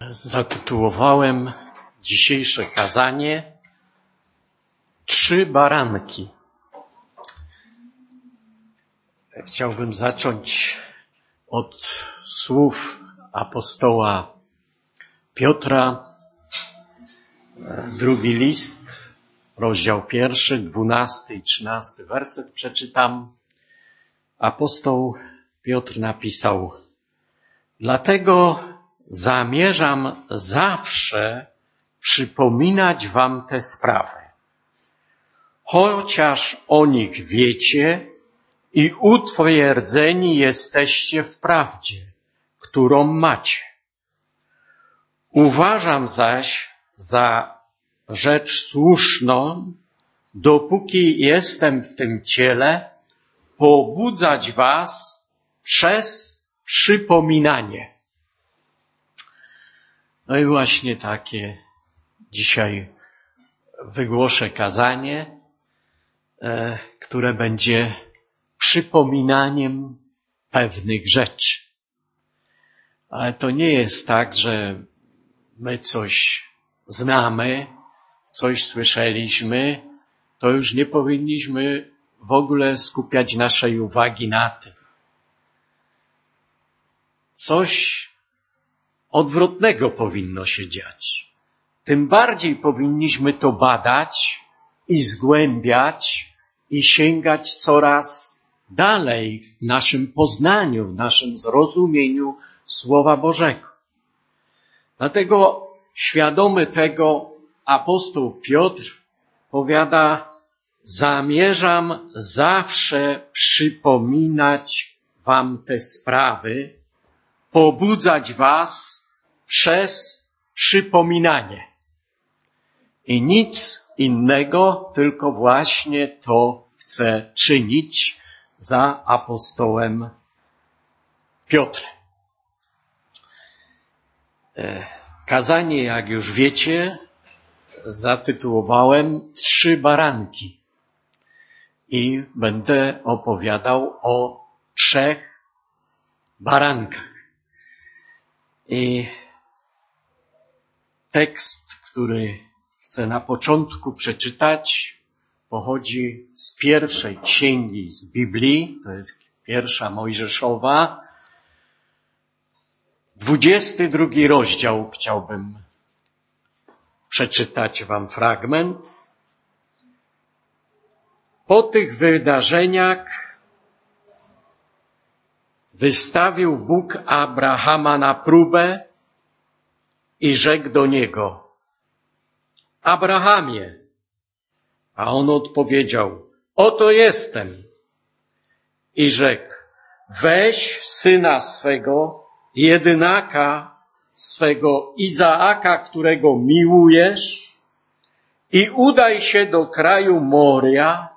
Zatytułowałem dzisiejsze kazanie Trzy baranki. Chciałbym zacząć od słów apostoła Piotra. Drugi list, rozdział pierwszy, dwunasty i trzynasty werset przeczytam. Apostoł Piotr napisał, dlatego zamierzam zawsze przypominać wam te sprawy, chociaż o nich wiecie i utwierdzeni jesteście w prawdzie, którą macie. Uważam zaś za rzecz słuszną, dopóki jestem w tym ciele, pobudzać was przez przypominanie. No i właśnie takie dzisiaj wygłoszę kazanie, e, które będzie przypominaniem pewnych rzeczy. Ale to nie jest tak, że my coś znamy, coś słyszeliśmy, to już nie powinniśmy w ogóle skupiać naszej uwagi na tym. Coś odwrotnego powinno się dziać. Tym bardziej powinniśmy to badać i zgłębiać i sięgać coraz dalej w naszym poznaniu, w naszym zrozumieniu Słowa Bożego. Dlatego świadomy tego apostoł Piotr powiada, zamierzam zawsze przypominać wam te sprawy, pobudzać was przez przypominanie. I nic innego, tylko właśnie to chce czynić za apostołem Piotrem. E, kazanie, jak już wiecie, zatytułowałem Trzy baranki. I będę opowiadał o trzech barankach. I tekst, który chcę na początku przeczytać, pochodzi z pierwszej księgi z Biblii, to jest pierwsza Mojżeszowa. Dwudziesty drugi rozdział chciałbym przeczytać wam fragment. Po tych wydarzeniach wystawił Bóg Abrahama na próbę i rzekł do niego, Abrahamie, a on odpowiedział, oto jestem. I rzekł, weź syna swego, jedynaka swego Izaaka, którego miłujesz, i udaj się do kraju Moria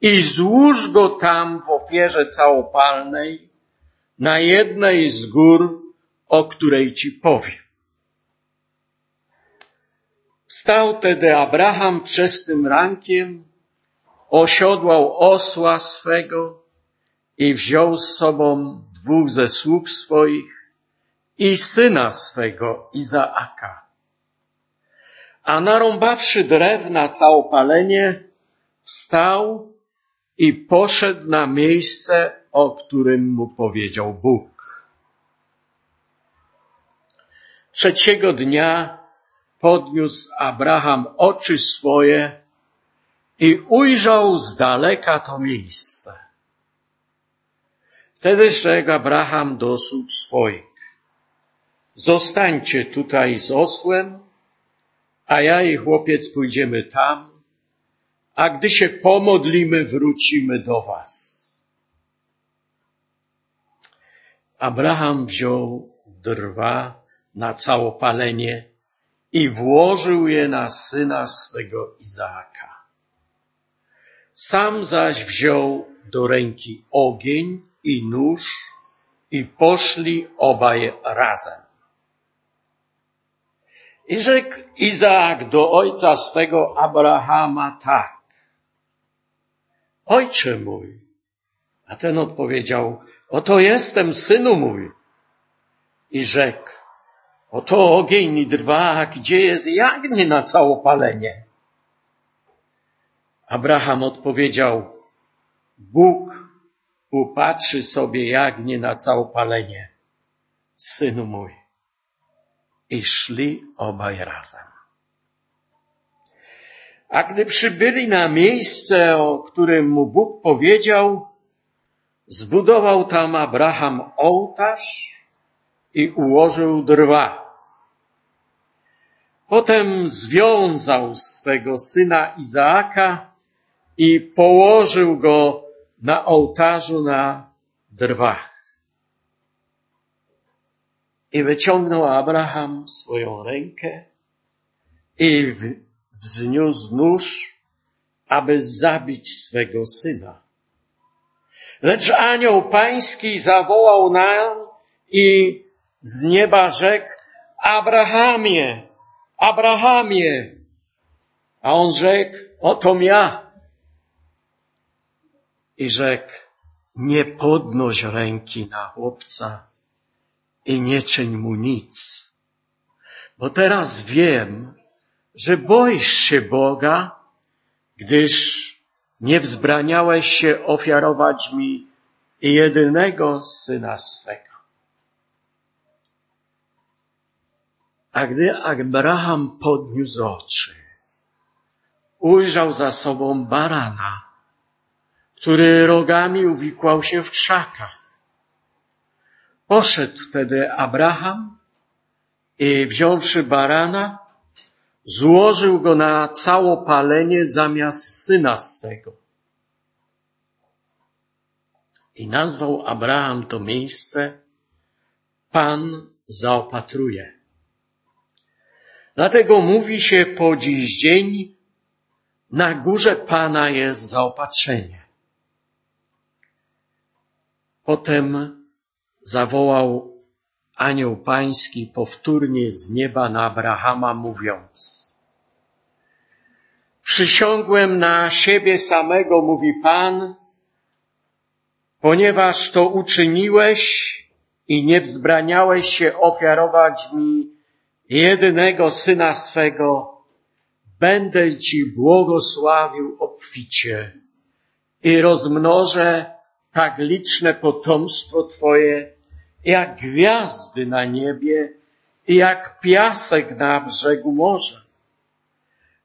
i złóż go tam w ofierze całopalnej, na jednej z gór, o której ci powiem. Wstał tedy Abraham wczesnym rankiem, osiodłał osła swego i wziął z sobą dwóch ze sług swoich i syna swego Izaaka. A narąbawszy drewna całopalenie, wstał i poszedł na miejsce, o którym mu powiedział Bóg. Trzeciego dnia podniósł Abraham oczy swoje i ujrzał z daleka to miejsce. Wtedy rzekł Abraham do sług swoich, zostańcie tutaj z osłem, a ja i chłopiec pójdziemy tam, a gdy się pomodlimy, wrócimy do was. Abraham wziął drwa na całopalenie i włożył je na syna swego Izaaka. Sam zaś wziął do ręki ogień i nóż i poszli obaj razem. I rzekł Izaak do ojca swego Abrahama tak. Ojcze mój. A ten odpowiedział, Oto jestem, synu mój. I rzekł, Oto ogień drwa, gdzie jest jagnię na całopalenie? Abraham odpowiedział, Bóg upatrzy sobie jagnię na całopalenie, synu mój. I szli obaj razem. A gdy przybyli na miejsce, o którym mu Bóg powiedział, zbudował tam Abraham ołtarz i ułożył drwa. Potem związał swego syna Izaaka i położył go na ołtarzu na drwach. I wyciągnął Abraham swoją rękę i wzniósł nóż, aby zabić swego syna. Lecz anioł pański zawołał nam i z nieba rzekł, Abrahamie, Abrahamie. A on rzekł, oto ja. I rzekł, nie podnoś ręki na chłopca i nie czyń mu nic. Bo teraz wiem, że boisz się Boga, gdyż nie wzbraniałeś się ofiarować mi jedynego syna swego. A gdy Abraham podniósł oczy, ujrzał za sobą barana, który rogami uwikłał się w krzakach. Poszedł wtedy Abraham i wziąwszy barana, złożył go na całopalenie zamiast syna swego. I nazwał Abraham to miejsce Pan zaopatruje. Dlatego mówi się po dziś dzień, na górze Pana jest zaopatrzenie. Potem zawołał anioł pański powtórnie z nieba na Abrahama, mówiąc, Przysiągłem na siebie samego, mówi Pan, ponieważ to uczyniłeś i nie wzbraniałeś się ofiarować mi jedynego syna swego, będę Ci błogosławił obficie i rozmnożę tak liczne potomstwo Twoje, jak gwiazdy na niebie i jak piasek na brzegu morza.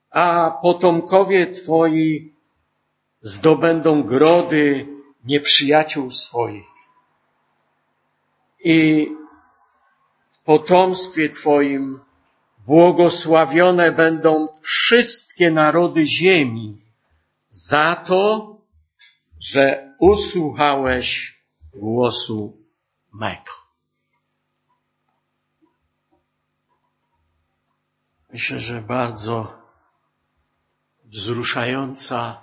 A potomkowie Twoi zdobędą grody nieprzyjaciół swoich. I potomstwie Twoim błogosławione będą wszystkie narody ziemi za to, że usłuchałeś głosu mego. Myślę, że bardzo wzruszająca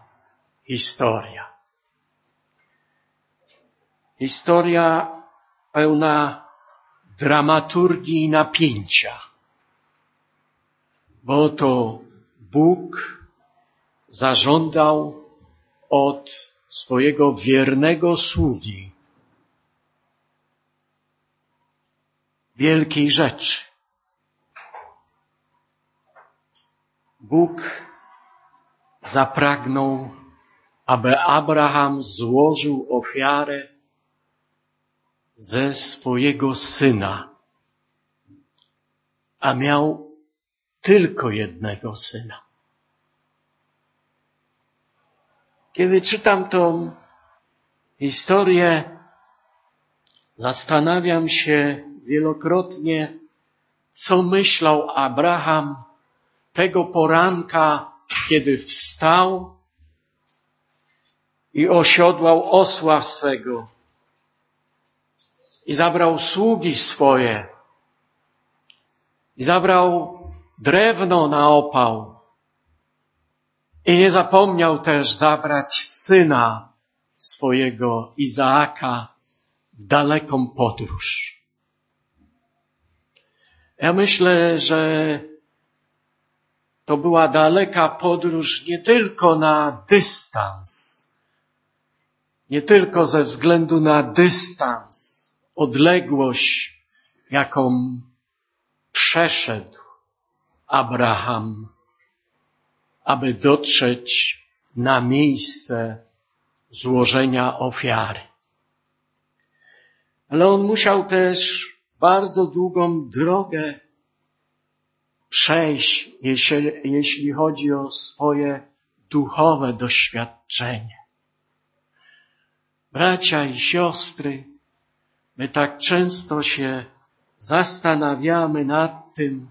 historia. Historia pełna dramaturgii napięcia, bo to Bóg zażądał od swojego wiernego sługi wielkiej rzeczy. Bóg zapragnął, aby Abraham złożył ofiarę ze swojego syna, a miał tylko jednego syna. Kiedy czytam tą historię, zastanawiam się wielokrotnie, co myślał Abraham tego poranka, kiedy wstał i osiodłał osła swego i zabrał sługi swoje i zabrał drewno na opał i nie zapomniał też zabrać syna swojego Izaaka w daleką podróż. Ja myślę, że to była daleka podróż nie tylko na dystans, nie tylko ze względu na dystans, odległość, jaką przeszedł Abraham, aby dotrzeć na miejsce złożenia ofiary. Ale on musiał też bardzo długą drogę przejść, jeśli, chodzi o swoje duchowe doświadczenie. Bracia i siostry, my tak często się zastanawiamy nad tym,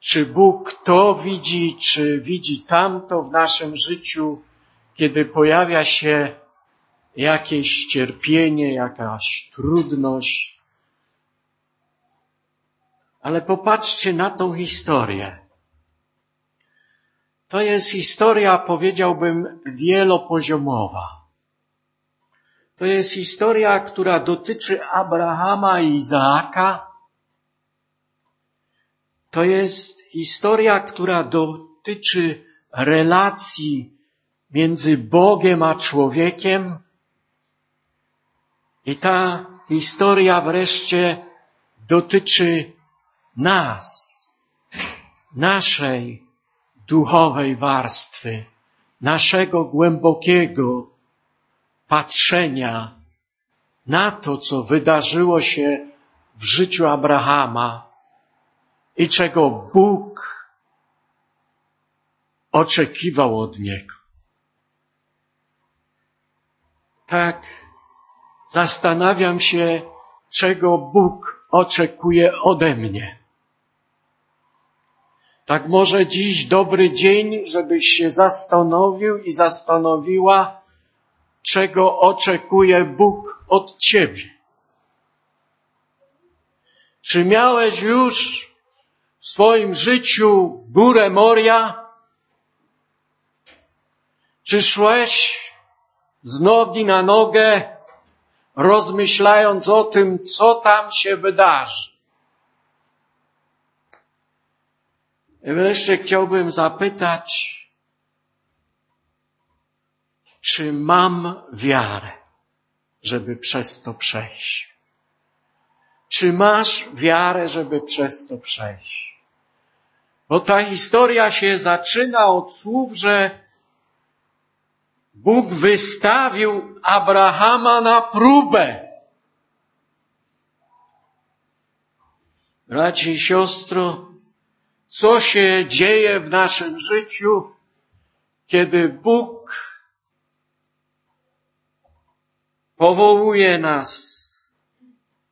czy Bóg to widzi, czy widzi tamto w naszym życiu, kiedy pojawia się jakieś cierpienie, jakaś trudność. Ale popatrzcie na tą historię. To jest historia, powiedziałbym, wielopoziomowa. To jest historia, która dotyczy Abrahama i Izaaka. To jest historia, która dotyczy relacji między Bogiem a człowiekiem. I ta historia wreszcie dotyczy nas, naszej duchowej warstwy, naszego głębokiego patrzenia na to, co wydarzyło się w życiu Abrahama i czego Bóg oczekiwał od niego. Tak, zastanawiam się, czego Bóg oczekuje ode mnie. Tak może dziś dobry dzień, żebyś się zastanowił i zastanowiła, czego oczekuje Bóg od ciebie. Czy miałeś już w swoim życiu górę Moria? Czy szłeś z nogi na nogę, rozmyślając o tym, co tam się wydarzy? I wreszcie chciałbym zapytać, czy mam wiarę, żeby przez to przejść? Czy masz wiarę, żeby przez to przejść? Bo ta historia się zaczyna od słów, że Bóg wystawił Abrahama na próbę. Braci i siostro, co się dzieje w naszym życiu, kiedy Bóg powołuje nas,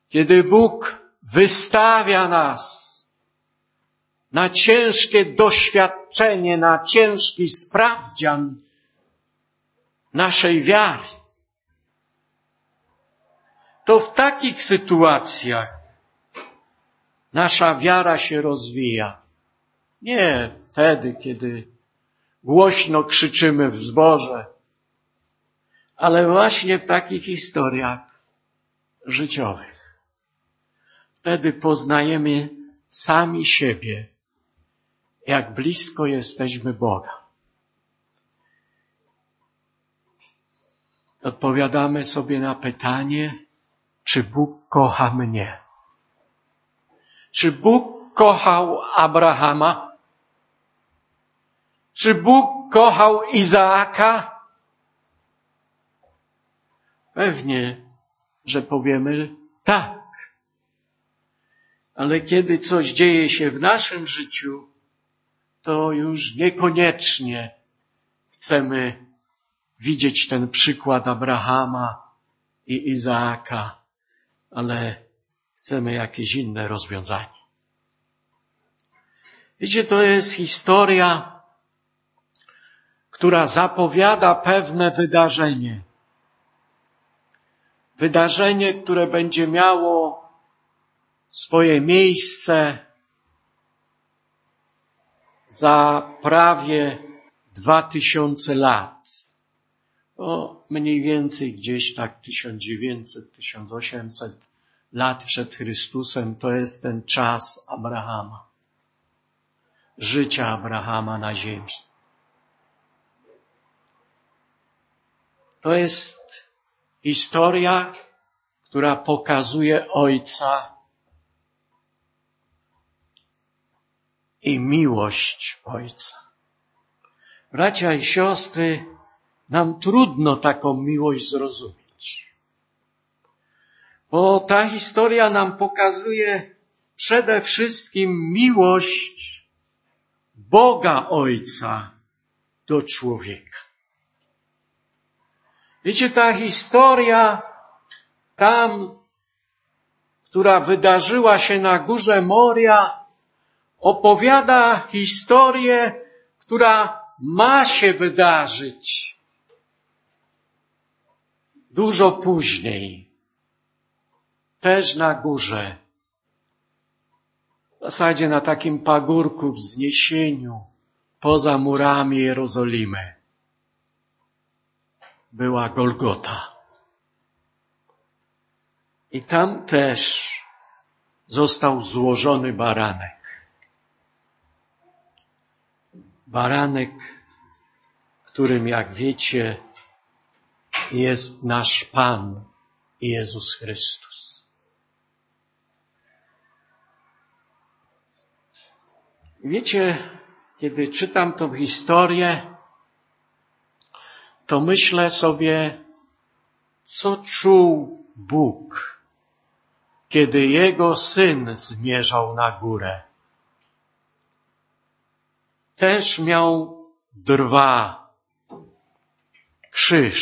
kiedy Bóg wystawia nas na ciężkie doświadczenie, na ciężki sprawdzian naszej wiary. To w takich sytuacjach nasza wiara się rozwija. Nie wtedy, kiedy głośno krzyczymy w zborze, ale właśnie w takich historiach życiowych. Wtedy poznajemy sami siebie, jak blisko jesteśmy Boga. Odpowiadamy sobie na pytanie, czy Bóg kocha mnie? Czy Bóg kochał Abrahama? Czy Bóg kochał Izaaka? Pewnie, że powiemy tak. Ale kiedy coś dzieje się w naszym życiu, to już niekoniecznie chcemy widzieć ten przykład Abrahama i Izaaka, ale chcemy jakieś inne rozwiązanie. Wiecie, to jest historia, która zapowiada pewne wydarzenie. Wydarzenie, które będzie miało swoje miejsce za prawie dwa tysiące lat. O mniej więcej gdzieś tak 1900-1800 lat przed Chrystusem to jest ten czas Abrahama. Życia Abrahama na ziemi. To jest historia, która pokazuje Ojca, i miłość Ojca. Bracia i siostry, nam trudno taką miłość zrozumieć. Bo ta historia nam pokazuje przede wszystkim miłość Boga Ojca do człowieka. Wiecie, ta historia tam, która wydarzyła się na górze Moria, opowiada historię, która ma się wydarzyć dużo później, też na górze, w zasadzie na takim pagórku, wzniesieniu, poza murami Jerozolimy, była Golgota. I tam też został złożony baranek. Baranek, którym, jak wiecie, jest nasz Pan Jezus Chrystus. Wiecie, kiedy czytam tą historię, to myślę sobie, co czuł Bóg, kiedy Jego Syn zmierzał na górę. Też miał drwa, krzyż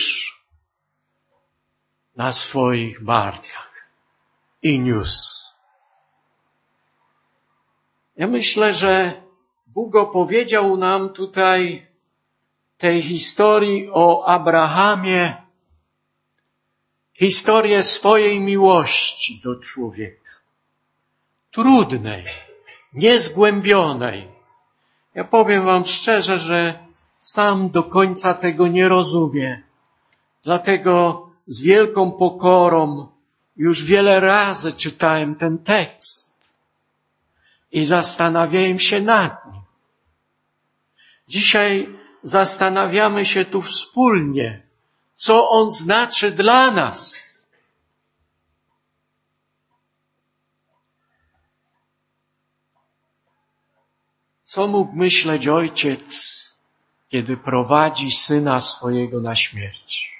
na swoich barkach i niósł. Ja myślę, że Bóg opowiedział nam tutaj tej historii o Abrahamie, historię swojej miłości do człowieka. Trudnej, niezgłębionej. Ja powiem wam szczerze, że sam do końca tego nie rozumiem. Dlatego z wielką pokorą już wiele razy czytałem ten tekst i zastanawiałem się nad nim. Dzisiaj zastanawiamy się tu wspólnie, co on znaczy dla nas. Co mógł myśleć ojciec, kiedy prowadzi syna swojego na śmierć?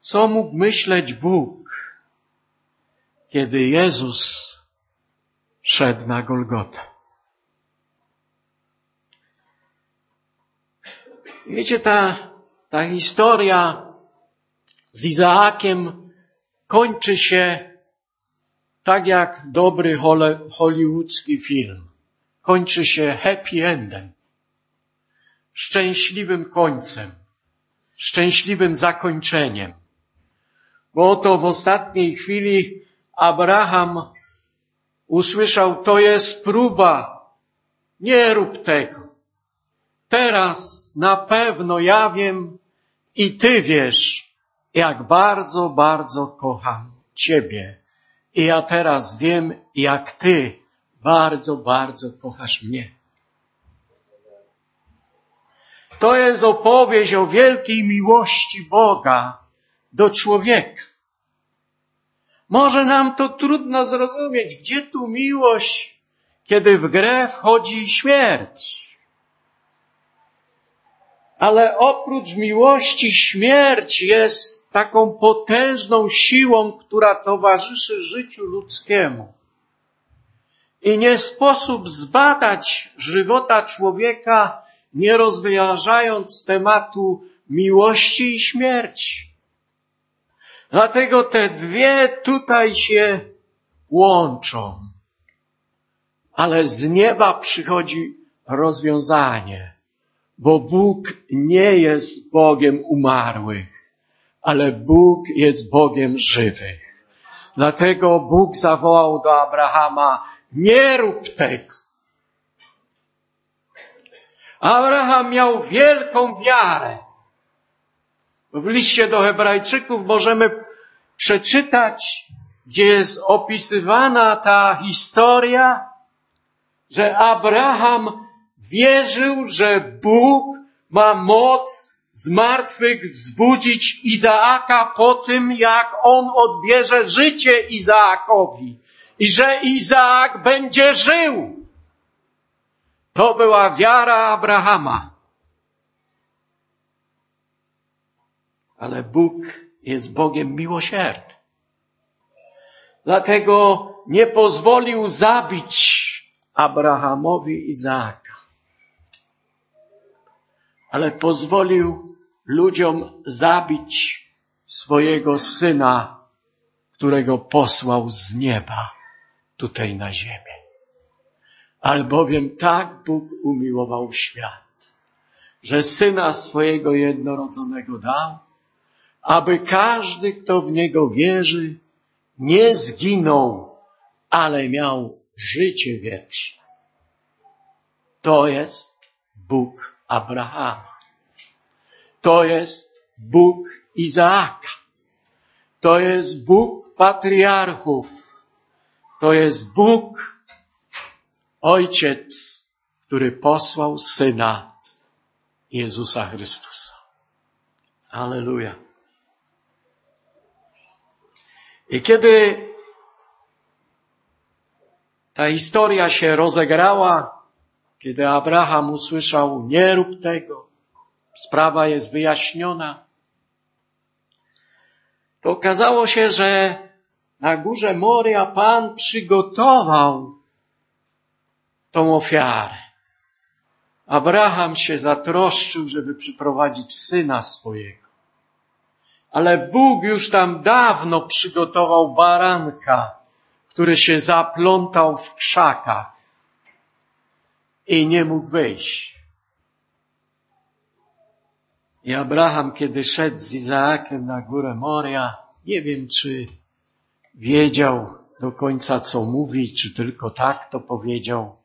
Co mógł myśleć Bóg, kiedy Jezus szedł na Golgotę? Wiecie, ta, ta historia z Izaakiem kończy się tak jak dobry hollywoodzki film. Kończy się happy endem. Szczęśliwym końcem. Szczęśliwym zakończeniem. Bo oto w ostatniej chwili Abraham usłyszał, to jest próba. Nie rób tego. Teraz na pewno ja wiem i Ty wiesz, jak bardzo, bardzo kocham Ciebie. I ja teraz wiem, jak Ty bardzo, bardzo kochasz mnie. To jest opowieść o wielkiej miłości Boga do człowieka. Może nam to trudno zrozumieć, gdzie tu miłość, kiedy w grę wchodzi śmierć. Ale oprócz miłości śmierć jest taką potężną siłą, która towarzyszy życiu ludzkiemu. I nie sposób zbadać żywota człowieka, nie rozważając tematu miłości i śmierci. Dlatego te dwie tutaj się łączą. Ale z nieba przychodzi rozwiązanie bo Bóg nie jest Bogiem umarłych, ale Bóg jest Bogiem żywych. Dlatego Bóg zawołał do Abrahama, nie rób tego. Abraham miał wielką wiarę. W liście do Hebrajczyków możemy przeczytać, gdzie jest opisywana ta historia, że Abraham Wierzył, że Bóg ma moc z martwych wzbudzić Izaaka po tym, jak on odbierze życie Izaakowi. i że Izaak będzie żył. To była wiara Abrahama. Ale Bóg jest Bogiem miłosierny. Dlatego nie pozwolił zabić Abrahamowi Izaaka, ale pozwolił ludziom zabić swojego syna, którego posłał z nieba tutaj na ziemię. Albowiem tak Bóg umiłował świat, że syna swojego jednorodzonego dał, aby każdy, kto w niego wierzy, nie zginął, ale miał życie wieczne. To jest Bóg Abrahama. To jest Bóg Izaaka. To jest Bóg patriarchów. To jest Bóg, Ojciec, który posłał Syna Jezusa Chrystusa. Aleluja. I kiedy ta historia się rozegrała, kiedy Abraham usłyszał, nie rób tego, sprawa jest wyjaśniona, to okazało się, że na górze Moria Pan przygotował tą ofiarę. Abraham się zatroszczył, żeby przyprowadzić syna swojego. Ale Bóg już tam dawno przygotował baranka, który się zaplątał w krzakach i nie mógł wyjść. I Abraham, kiedy szedł z Izaakiem na górę Moria, nie wiem, czy wiedział do końca, co mówi, czy tylko tak to powiedział.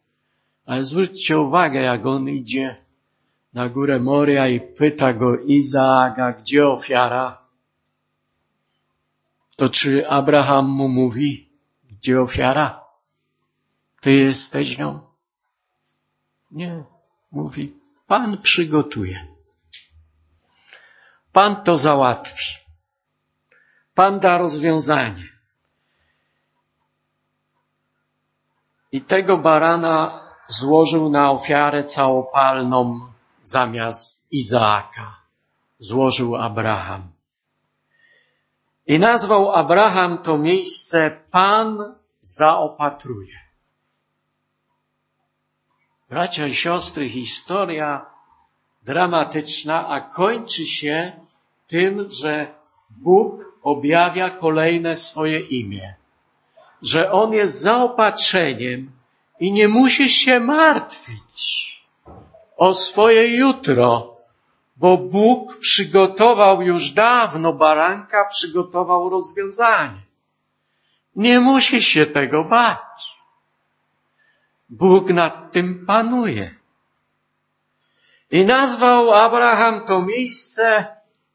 Ale zwróćcie uwagę, jak on idzie na górę Moria i pyta go Izaaka, gdzie ofiara? To czy Abraham mu mówi, gdzie ofiara? Ty jesteś nią? Nie. Mówi, Pan przygotuje. Pan to załatwi. Pan da rozwiązanie. I tego barana złożył na ofiarę całopalną zamiast Izaaka. Złożył Abraham. I nazwał Abraham to miejsce Pan zaopatruje. Bracia i siostry, historia dramatyczna, a kończy się tym, że Bóg objawia kolejne swoje imię. Że On jest zaopatrzeniem i nie musisz się martwić o swoje jutro, bo Bóg przygotował już dawno baranka, przygotował rozwiązanie. Nie musisz się tego bać. Bóg nad tym panuje. I nazwał Abraham to miejsce,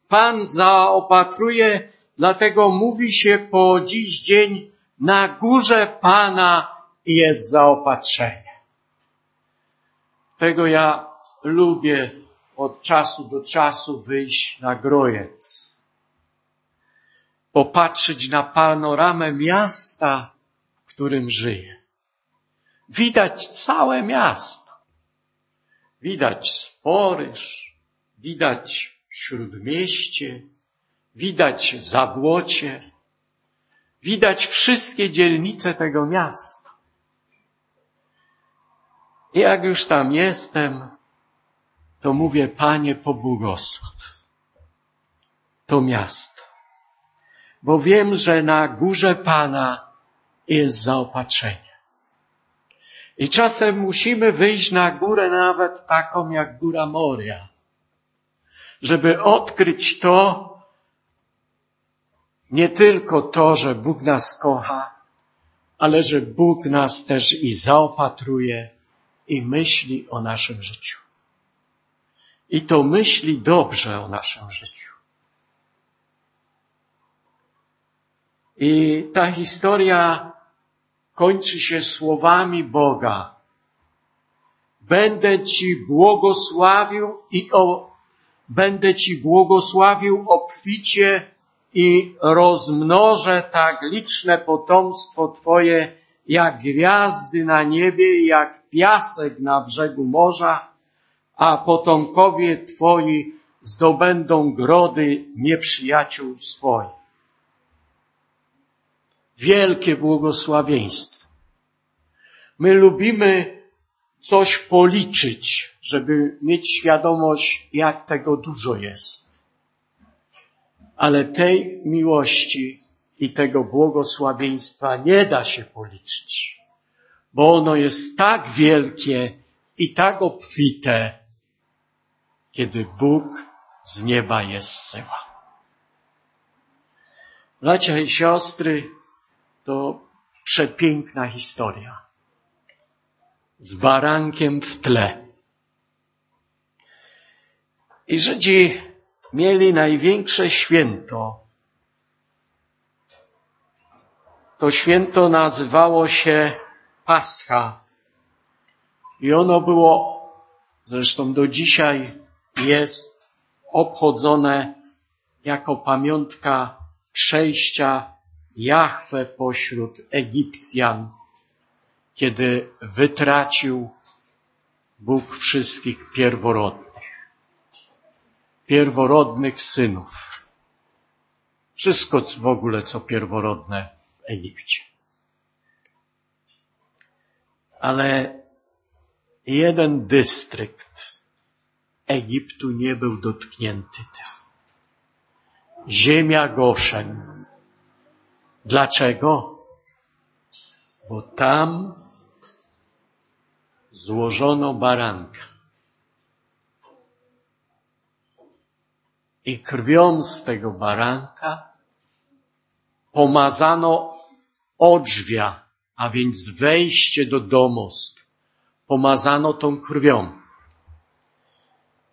Pan zaopatruje, dlatego mówi się po dziś dzień, na górze Pana jest zaopatrzenie. Tego ja lubię od czasu do czasu wyjść na grojec. Popatrzeć na panoramę miasta, w którym żyję. Widać całe miasto. Widać Sporyż, widać Śródmieście, widać Zabłocie, widać wszystkie dzielnice tego miasta. I jak już tam jestem, to mówię, Panie, pobłogosław to miasto. Bo wiem, że na górze Pana jest zaopatrzenie. I czasem musimy wyjść na górę nawet taką jak góra Moria, żeby odkryć to, nie tylko to, że Bóg nas kocha, ale że Bóg nas też i zaopatruje i myśli o naszym życiu. I to myśli dobrze o naszym życiu. I ta historia kończy się słowami Boga. Będę Ci błogosławił i o, będę Ci błogosławił obficie i rozmnożę tak liczne potomstwo Twoje, jak gwiazdy na niebie, jak piasek na brzegu morza, a potomkowie Twoi zdobędą grody nieprzyjaciół swoich. Wielkie błogosławieństwo. My lubimy coś policzyć, żeby mieć świadomość, jak tego dużo jest. Ale tej miłości i tego błogosławieństwa nie da się policzyć, bo ono jest tak wielkie i tak obfite, kiedy Bóg z nieba je zsyła. Bracia i siostry, to przepiękna historia. Z barankiem w tle. I Żydzi mieli największe święto. To święto nazywało się Pascha. I ono było, zresztą do dzisiaj jest obchodzone jako pamiątka przejścia Jahwe pośród Egipcjan, kiedy wytracił Bóg wszystkich pierworodnych, pierworodnych synów. Wszystko w ogóle, co pierworodne w Egipcie. Ale jeden dystrykt Egiptu nie był dotknięty tym. Ziemia Goszen. Dlaczego? Bo tam złożono baranka. I krwią z tego baranka pomazano odrzwia, a więc wejście do domostw. Pomazano tą krwią.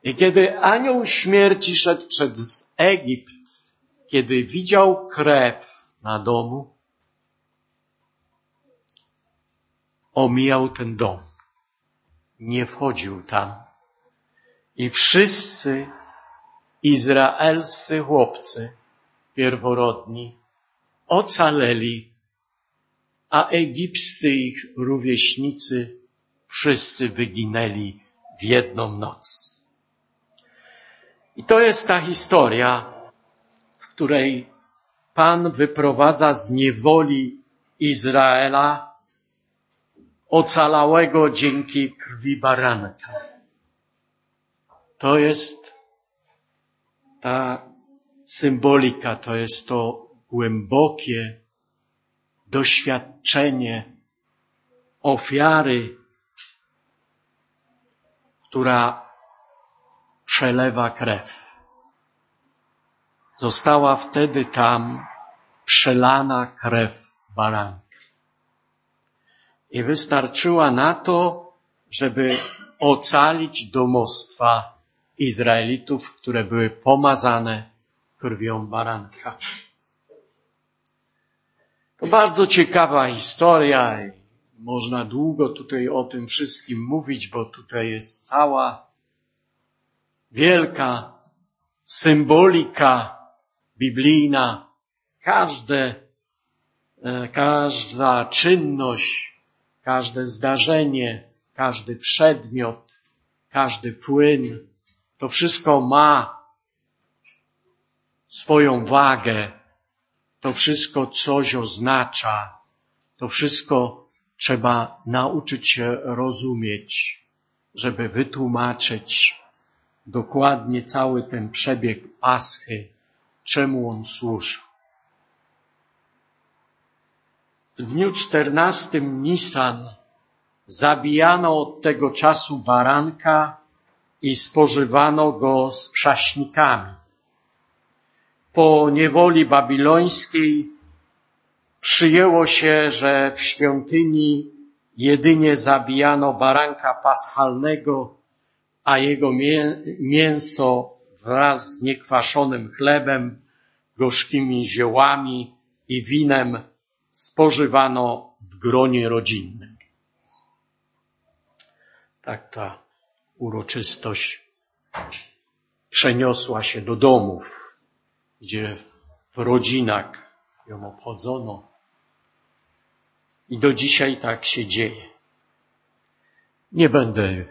I kiedy anioł śmierci szedł przez Egipt, kiedy widział krew na domu, omijał ten dom. Nie wchodził tam. I wszyscy izraelscy chłopcy pierworodni ocaleli, a egipscy ich rówieśnicy wszyscy wyginęli w jedną noc. I to jest ta historia, w której Pan wyprowadza z niewoli Izraela ocalałego dzięki krwi baranka. To jest ta symbolika, to jest to głębokie doświadczenie ofiary, która przelewa krew. Została wtedy tam przelana krew baranka. I wystarczyła na to, żeby ocalić domostwa Izraelitów, które były pomazane krwią baranka. To bardzo ciekawa historia i można długo tutaj o tym wszystkim mówić, bo tutaj jest cała wielka symbolika biblijna. Każde, e, każda czynność, każde zdarzenie, każdy przedmiot, każdy płyn, to wszystko ma swoją wagę, to wszystko coś oznacza, to wszystko trzeba nauczyć się rozumieć, żeby wytłumaczyć dokładnie cały ten przebieg Paschy, czemu on służył. W dniu czternastym Nisan zabijano od tego czasu baranka i spożywano go z prześnikami. Po niewoli babilońskiej przyjęło się, że w świątyni jedynie zabijano baranka paschalnego a jego mięso wraz z niekwaszonym chlebem, gorzkimi ziołami i winem spożywano w gronie rodzinnym. Tak ta uroczystość przeniosła się do domów, gdzie w rodzinach ją obchodzono. I do dzisiaj tak się dzieje. Nie będę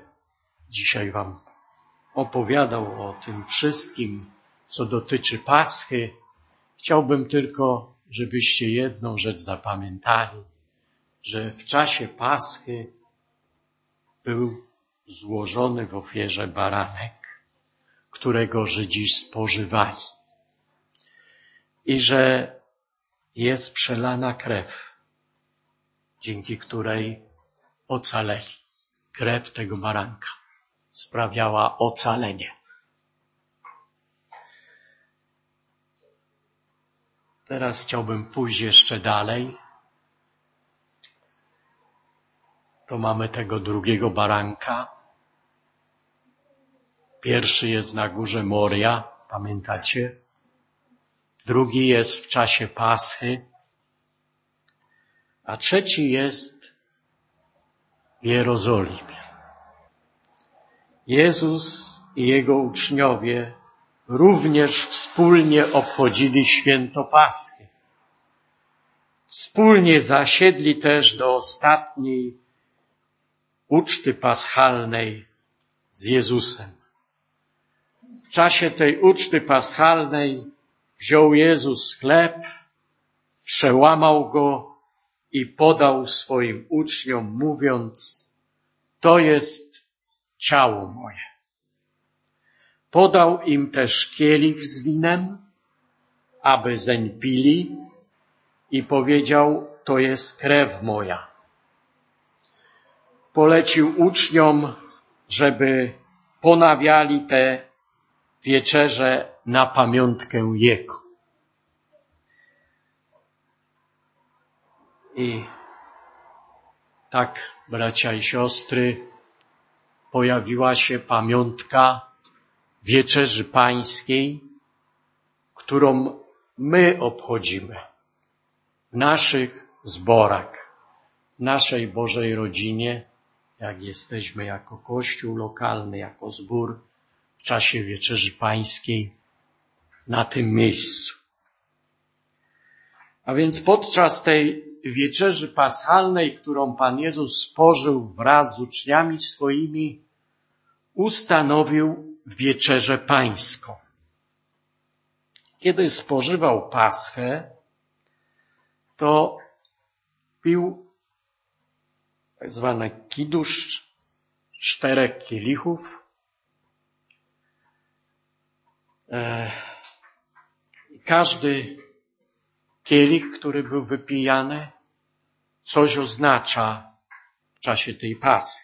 dzisiaj Wam opowiadał o tym wszystkim, co dotyczy Paschy. Chciałbym tylko, żebyście jedną rzecz zapamiętali, że w czasie Paschy był złożony w ofierze baranek, którego Żydzi spożywali. I że jest przelana krew, dzięki której ocaleli. Krew tego baranka sprawiała ocalenie. Teraz chciałbym pójść jeszcze dalej. To mamy tego drugiego baranka. Pierwszy jest na górze Moria, pamiętacie? Drugi jest w czasie Paschy, a trzeci jest w Jerozolimie. Jezus i Jego uczniowie również wspólnie obchodzili święto Paschy. Wspólnie zasiedli też do ostatniej uczty paschalnej z Jezusem. W czasie tej uczty paschalnej wziął Jezus chleb, przełamał go i podał swoim uczniom, mówiąc, to jest ciało moje. Podał im też kielich z winem, aby zeń pili i powiedział, to jest krew moja. Polecił uczniom, żeby ponawiali te wieczerze na pamiątkę Jego. I tak, bracia i siostry, pojawiła się pamiątka wieczerzy pańskiej, którą my obchodzimy w naszych zborach, w naszej Bożej rodzinie, jak jesteśmy jako kościół lokalny, jako zbór w czasie wieczerzy pańskiej na tym miejscu. A więc podczas tej wieczerzy paschalnej, którą Pan Jezus spożył wraz z uczniami swoimi, ustanowił wieczerzę pańską. Kiedy spożywał paschę, to pił tak zwane kidusz czterech kielichów. E, każdy kielich, który był wypijany, coś oznacza w czasie tej paschy.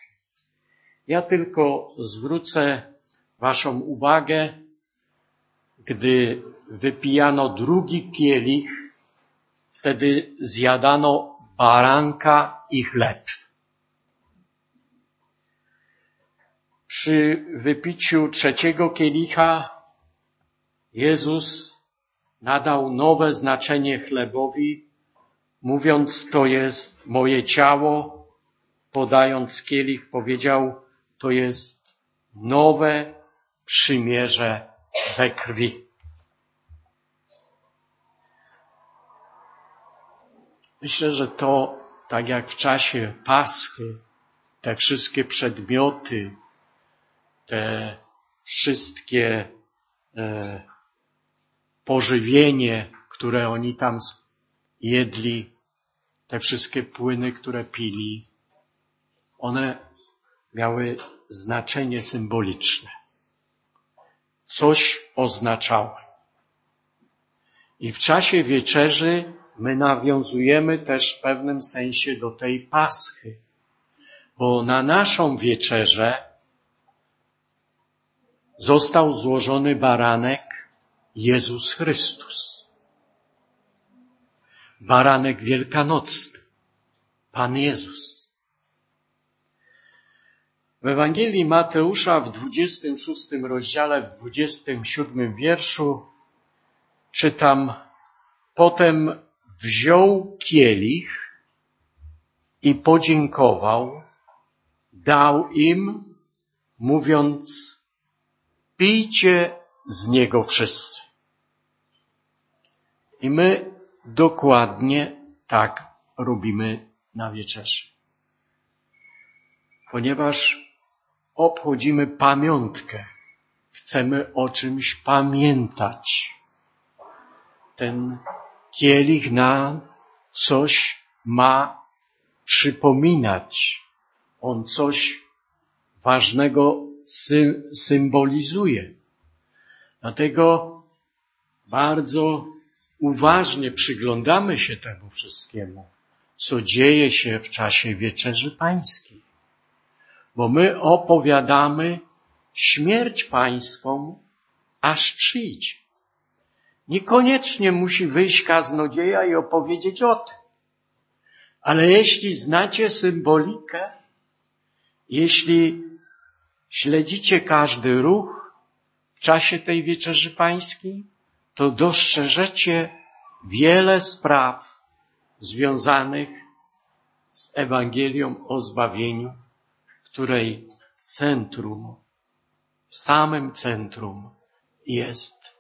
Ja tylko zwrócę Waszą uwagę, gdy wypijano drugi kielich, wtedy zjadano baranka i chleb. Przy wypiciu trzeciego kielicha Jezus nadał nowe znaczenie chlebowi, mówiąc to jest moje ciało, podając kielich powiedział to jest nowe przymierze we krwi. Myślę, że to tak jak w czasie Paschy, te wszystkie przedmioty, te wszystkie e, pożywienie, które oni tam jedli, te wszystkie płyny, które pili, one miały znaczenie symboliczne. Coś oznaczały. I w czasie wieczerzy my nawiązujemy też w pewnym sensie do tej paschy, bo na naszą wieczerzę został złożony baranek Jezus Chrystus. Baranek wielkanocny, Pan Jezus. W Ewangelii Mateusza w 26 rozdziale, w 27 wierszu czytam, potem wziął kielich i podziękował, dał im, mówiąc, pijcie z niego wszyscy. I my dokładnie tak robimy na wieczerzy? Ponieważ obchodzimy pamiątkę. Chcemy o czymś pamiętać. Ten kielich nam coś ma przypominać. On coś ważnego sy symbolizuje. Dlatego bardzo uważnie przyglądamy się temu wszystkiemu, co dzieje się w czasie wieczerzy pańskiej. Bo my opowiadamy śmierć pańską, aż przyjdzie. Niekoniecznie musi wyjść kaznodzieja i opowiedzieć o tym. Ale jeśli znacie symbolikę, jeśli śledzicie każdy ruch w czasie tej wieczerzy pańskiej, to dostrzeżecie wiele spraw związanych z Ewangelią o zbawieniu, której centrum, w samym centrum jest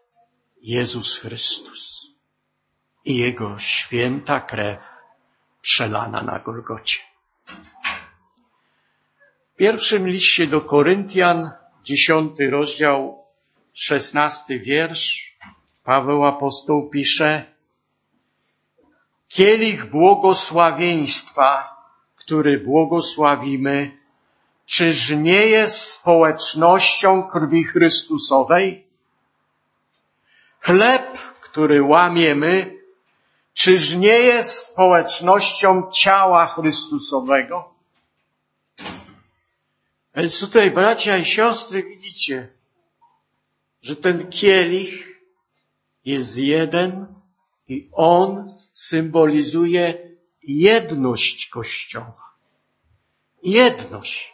Jezus Chrystus i Jego święta krew przelana na Golgocie. W pierwszym liście do Koryntian, dziesiąty rozdział, szesnasty wiersz, Paweł apostoł pisze, Kielich błogosławieństwa, który błogosławimy, czyż nie jest społecznością krwi Chrystusowej? Chleb, który łamiemy, czyż nie jest społecznością ciała Chrystusowego? Więc tutaj, bracia i siostry, widzicie, że ten kielich jest jeden i on symbolizuje jedność Kościoła. Jedność,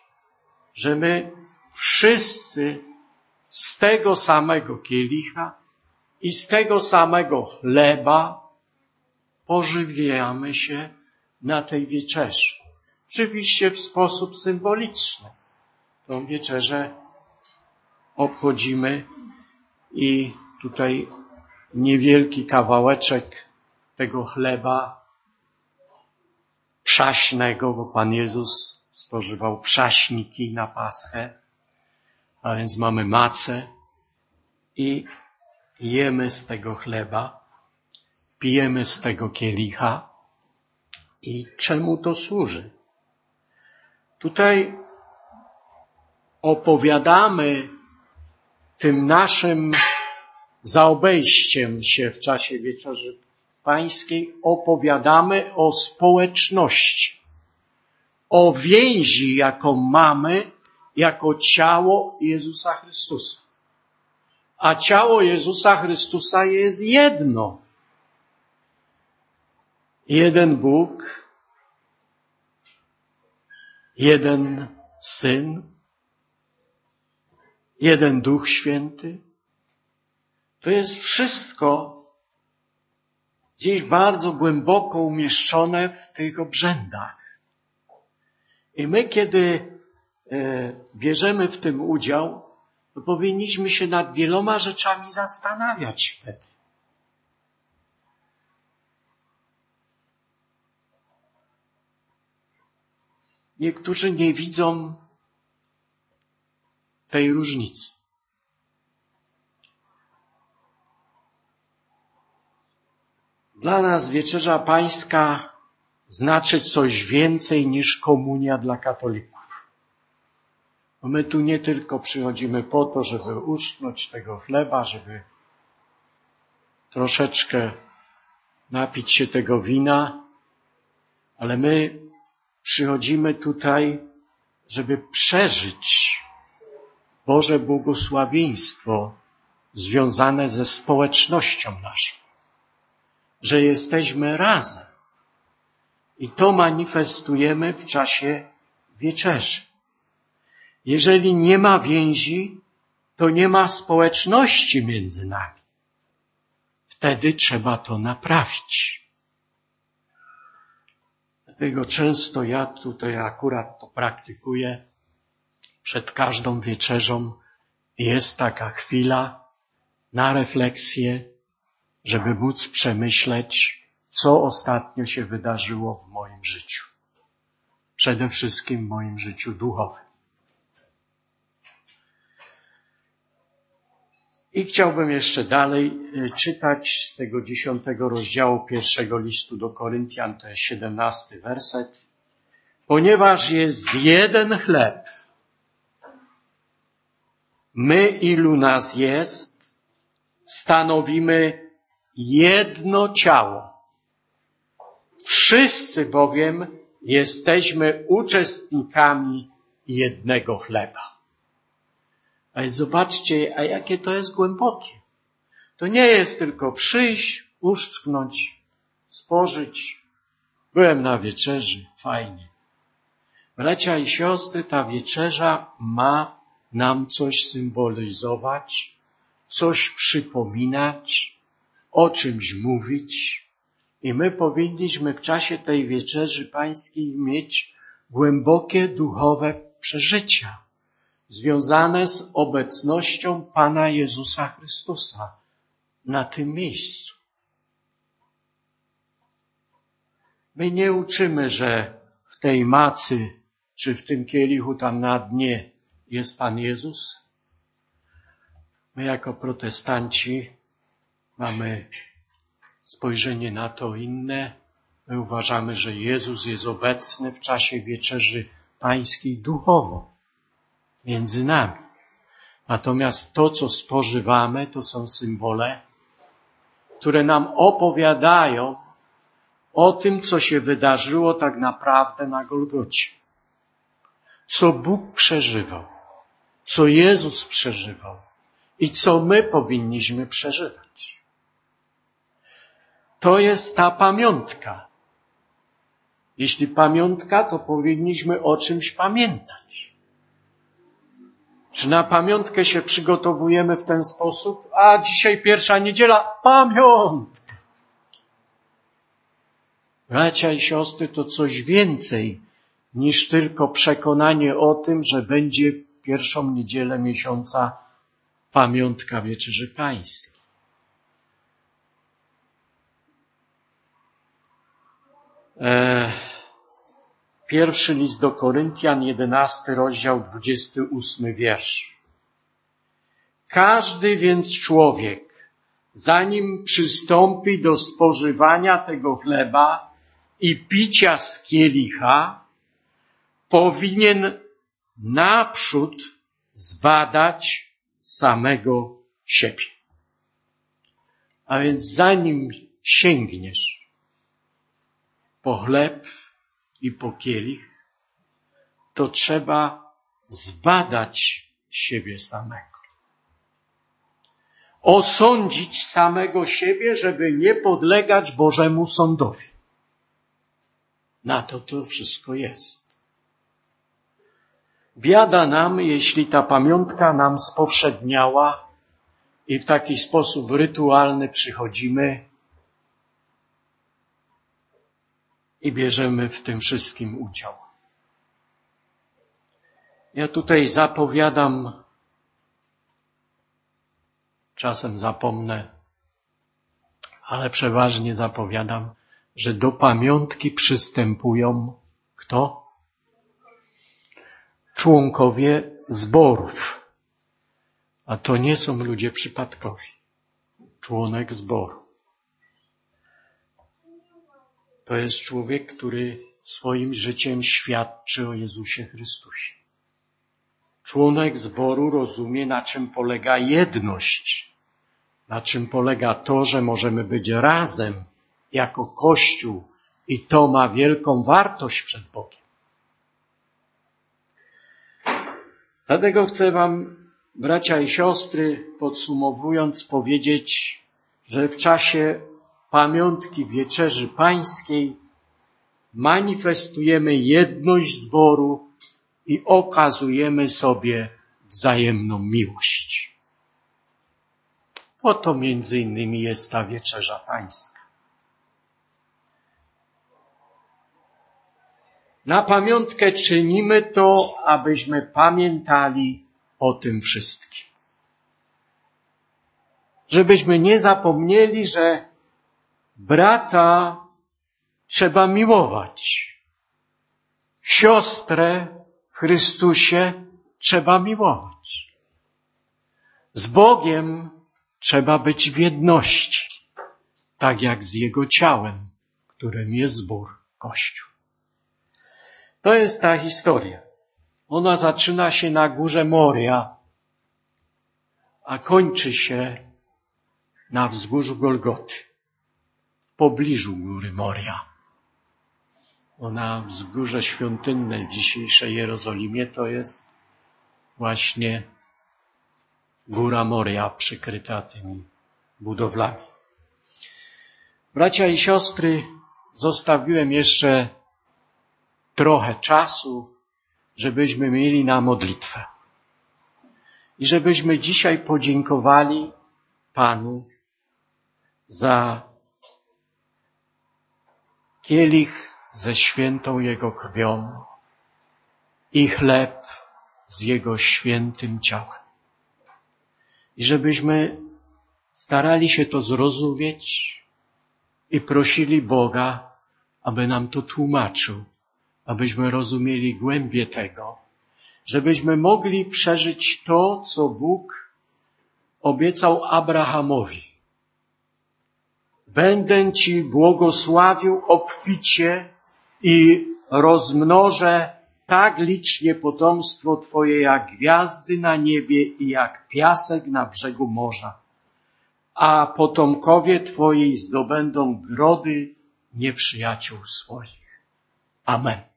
że my wszyscy z tego samego kielicha i z tego samego chleba pożywiamy się na tej wieczerzy. Oczywiście w sposób symboliczny. Tą wieczerzę obchodzimy i tutaj niewielki kawałeczek tego chleba przaśnego, bo Pan Jezus spożywał przaśniki na Paschę, a więc mamy macę i jemy z tego chleba, pijemy z tego kielicha i czemu to służy? Tutaj opowiadamy tym naszym zaobejściem się w czasie wieczerzy pańskiej, opowiadamy o społeczności, o więzi, jaką mamy jako ciało Jezusa Chrystusa. A ciało Jezusa Chrystusa jest jedno. Jeden Bóg, jeden Syn, jeden Duch Święty. To jest wszystko gdzieś bardzo głęboko umieszczone w tych obrzędach. I my, kiedy e, bierzemy w tym udział, to powinniśmy się nad wieloma rzeczami zastanawiać wtedy. Niektórzy nie widzą tej różnicy. Dla nas wieczerza pańska znaczy coś więcej niż komunia dla katolików. Bo my tu nie tylko przychodzimy po to, żeby uszknąć tego chleba, żeby troszeczkę napić się tego wina, ale my przychodzimy tutaj, żeby przeżyć Boże błogosławieństwo związane ze społecznością naszą, że jesteśmy razem. I to manifestujemy w czasie wieczerzy. Jeżeli nie ma więzi, to nie ma społeczności między nami. Wtedy trzeba to naprawić. Dlatego często ja tutaj akurat to praktykuję. Przed każdą wieczerzą jest taka chwila na refleksję, żeby móc przemyśleć, co ostatnio się wydarzyło w moim życiu. przede wszystkim w moim życiu duchowym. I chciałbym jeszcze dalej y, czytać z tego dziesiątego rozdziału pierwszego listu do Koryntian, to jest siedemnasty werset. Ponieważ jest jeden chleb, my ilu nas jest, stanowimy jedno ciało. Wszyscy bowiem jesteśmy uczestnikami jednego chleba. Ale zobaczcie, a jakie to jest głębokie. To nie jest tylko przyjść, uszczknąć, spożyć. Byłem na wieczerzy, fajnie. Bracia i siostry, ta wieczerza ma nam coś symbolizować, coś przypominać, o czymś mówić. I my powinniśmy w czasie tej wieczerzy pańskiej mieć głębokie duchowe przeżycia związane z obecnością Pana Jezusa Chrystusa na tym miejscu. My nie uczymy, że w tej macy czy w tym kielichu tam na dnie jest Pan Jezus. My jako protestanci mamy spojrzenie na to inne. My uważamy, że Jezus jest obecny w czasie wieczerzy pańskiej duchowo między nami. Natomiast to, co spożywamy, to są symbole, które nam opowiadają o tym, co się wydarzyło tak naprawdę na Golgocie. Co Bóg przeżywał, co Jezus przeżywał i co my powinniśmy przeżywać. To jest ta pamiątka. Jeśli pamiątka, to powinniśmy o czymś pamiętać. Czy na pamiątkę się przygotowujemy w ten sposób? A dzisiaj pierwsza niedziela, pamiątka. Bracia i siostry, to coś więcej niż tylko przekonanie o tym, że będzie pierwszą niedzielę miesiąca pamiątka Wieczerzy Pańskiej. Pierwszy list do Koryntian, jedenasty rozdział, dwudziesty ósmy wiersz. Każdy więc człowiek, zanim przystąpi do spożywania tego chleba i picia z kielicha, powinien naprzód zbadać samego siebie. A więc zanim sięgniesz po chleb i po kielich, to trzeba zbadać siebie samego. Osądzić samego siebie, żeby nie podlegać Bożemu sądowi. Na to to wszystko jest. Biada nam, jeśli ta pamiątka nam spowszedniała i w taki sposób rytualny przychodzimy i bierzemy w tym wszystkim udział. Ja tutaj zapowiadam, czasem zapomnę, ale przeważnie zapowiadam, że do pamiątki przystępują kto? Członkowie zborów. A to nie są ludzie przypadkowi. Członek zboru. To jest człowiek, który swoim życiem świadczy o Jezusie Chrystusie. Członek zboru rozumie, na czym polega jedność, na czym polega to, że możemy być razem jako Kościół i to ma wielką wartość przed Bogiem. Dlatego chcę Wam, bracia i siostry, podsumowując, powiedzieć, że w czasie pamiątki Wieczerzy Pańskiej manifestujemy jedność zboru i okazujemy sobie wzajemną miłość. Po to między innymi jest ta Wieczerza Pańska. Na pamiątkę czynimy to, abyśmy pamiętali o tym wszystkim. Żebyśmy nie zapomnieli, że brata trzeba miłować. siostrę Chrystusie trzeba miłować. Z Bogiem trzeba być w jedności, tak jak z Jego ciałem, którym jest zbór, Kościół. To jest ta historia. Ona zaczyna się na górze Moria, a kończy się na wzgórzu Golgoty, pobliżu góry Moria. Ona wzgórze świątynne w dzisiejszej Jerozolimie to jest właśnie góra Moria przykryta tymi budowlami. Bracia i siostry, zostawiłem jeszcze trochę czasu, żebyśmy mieli na modlitwę. I żebyśmy dzisiaj podziękowali Panu za kielich ze świętą Jego krwią i chleb z Jego świętym ciałem. I żebyśmy starali się to zrozumieć i prosili Boga, aby nam to tłumaczył, abyśmy rozumieli głębię tego, żebyśmy mogli przeżyć to, co Bóg obiecał Abrahamowi. Będę Ci błogosławił obficie i rozmnożę tak licznie potomstwo Twoje jak gwiazdy na niebie i jak piasek na brzegu morza. A potomkowie Twoi zdobędą grody nieprzyjaciół swoich. Amen.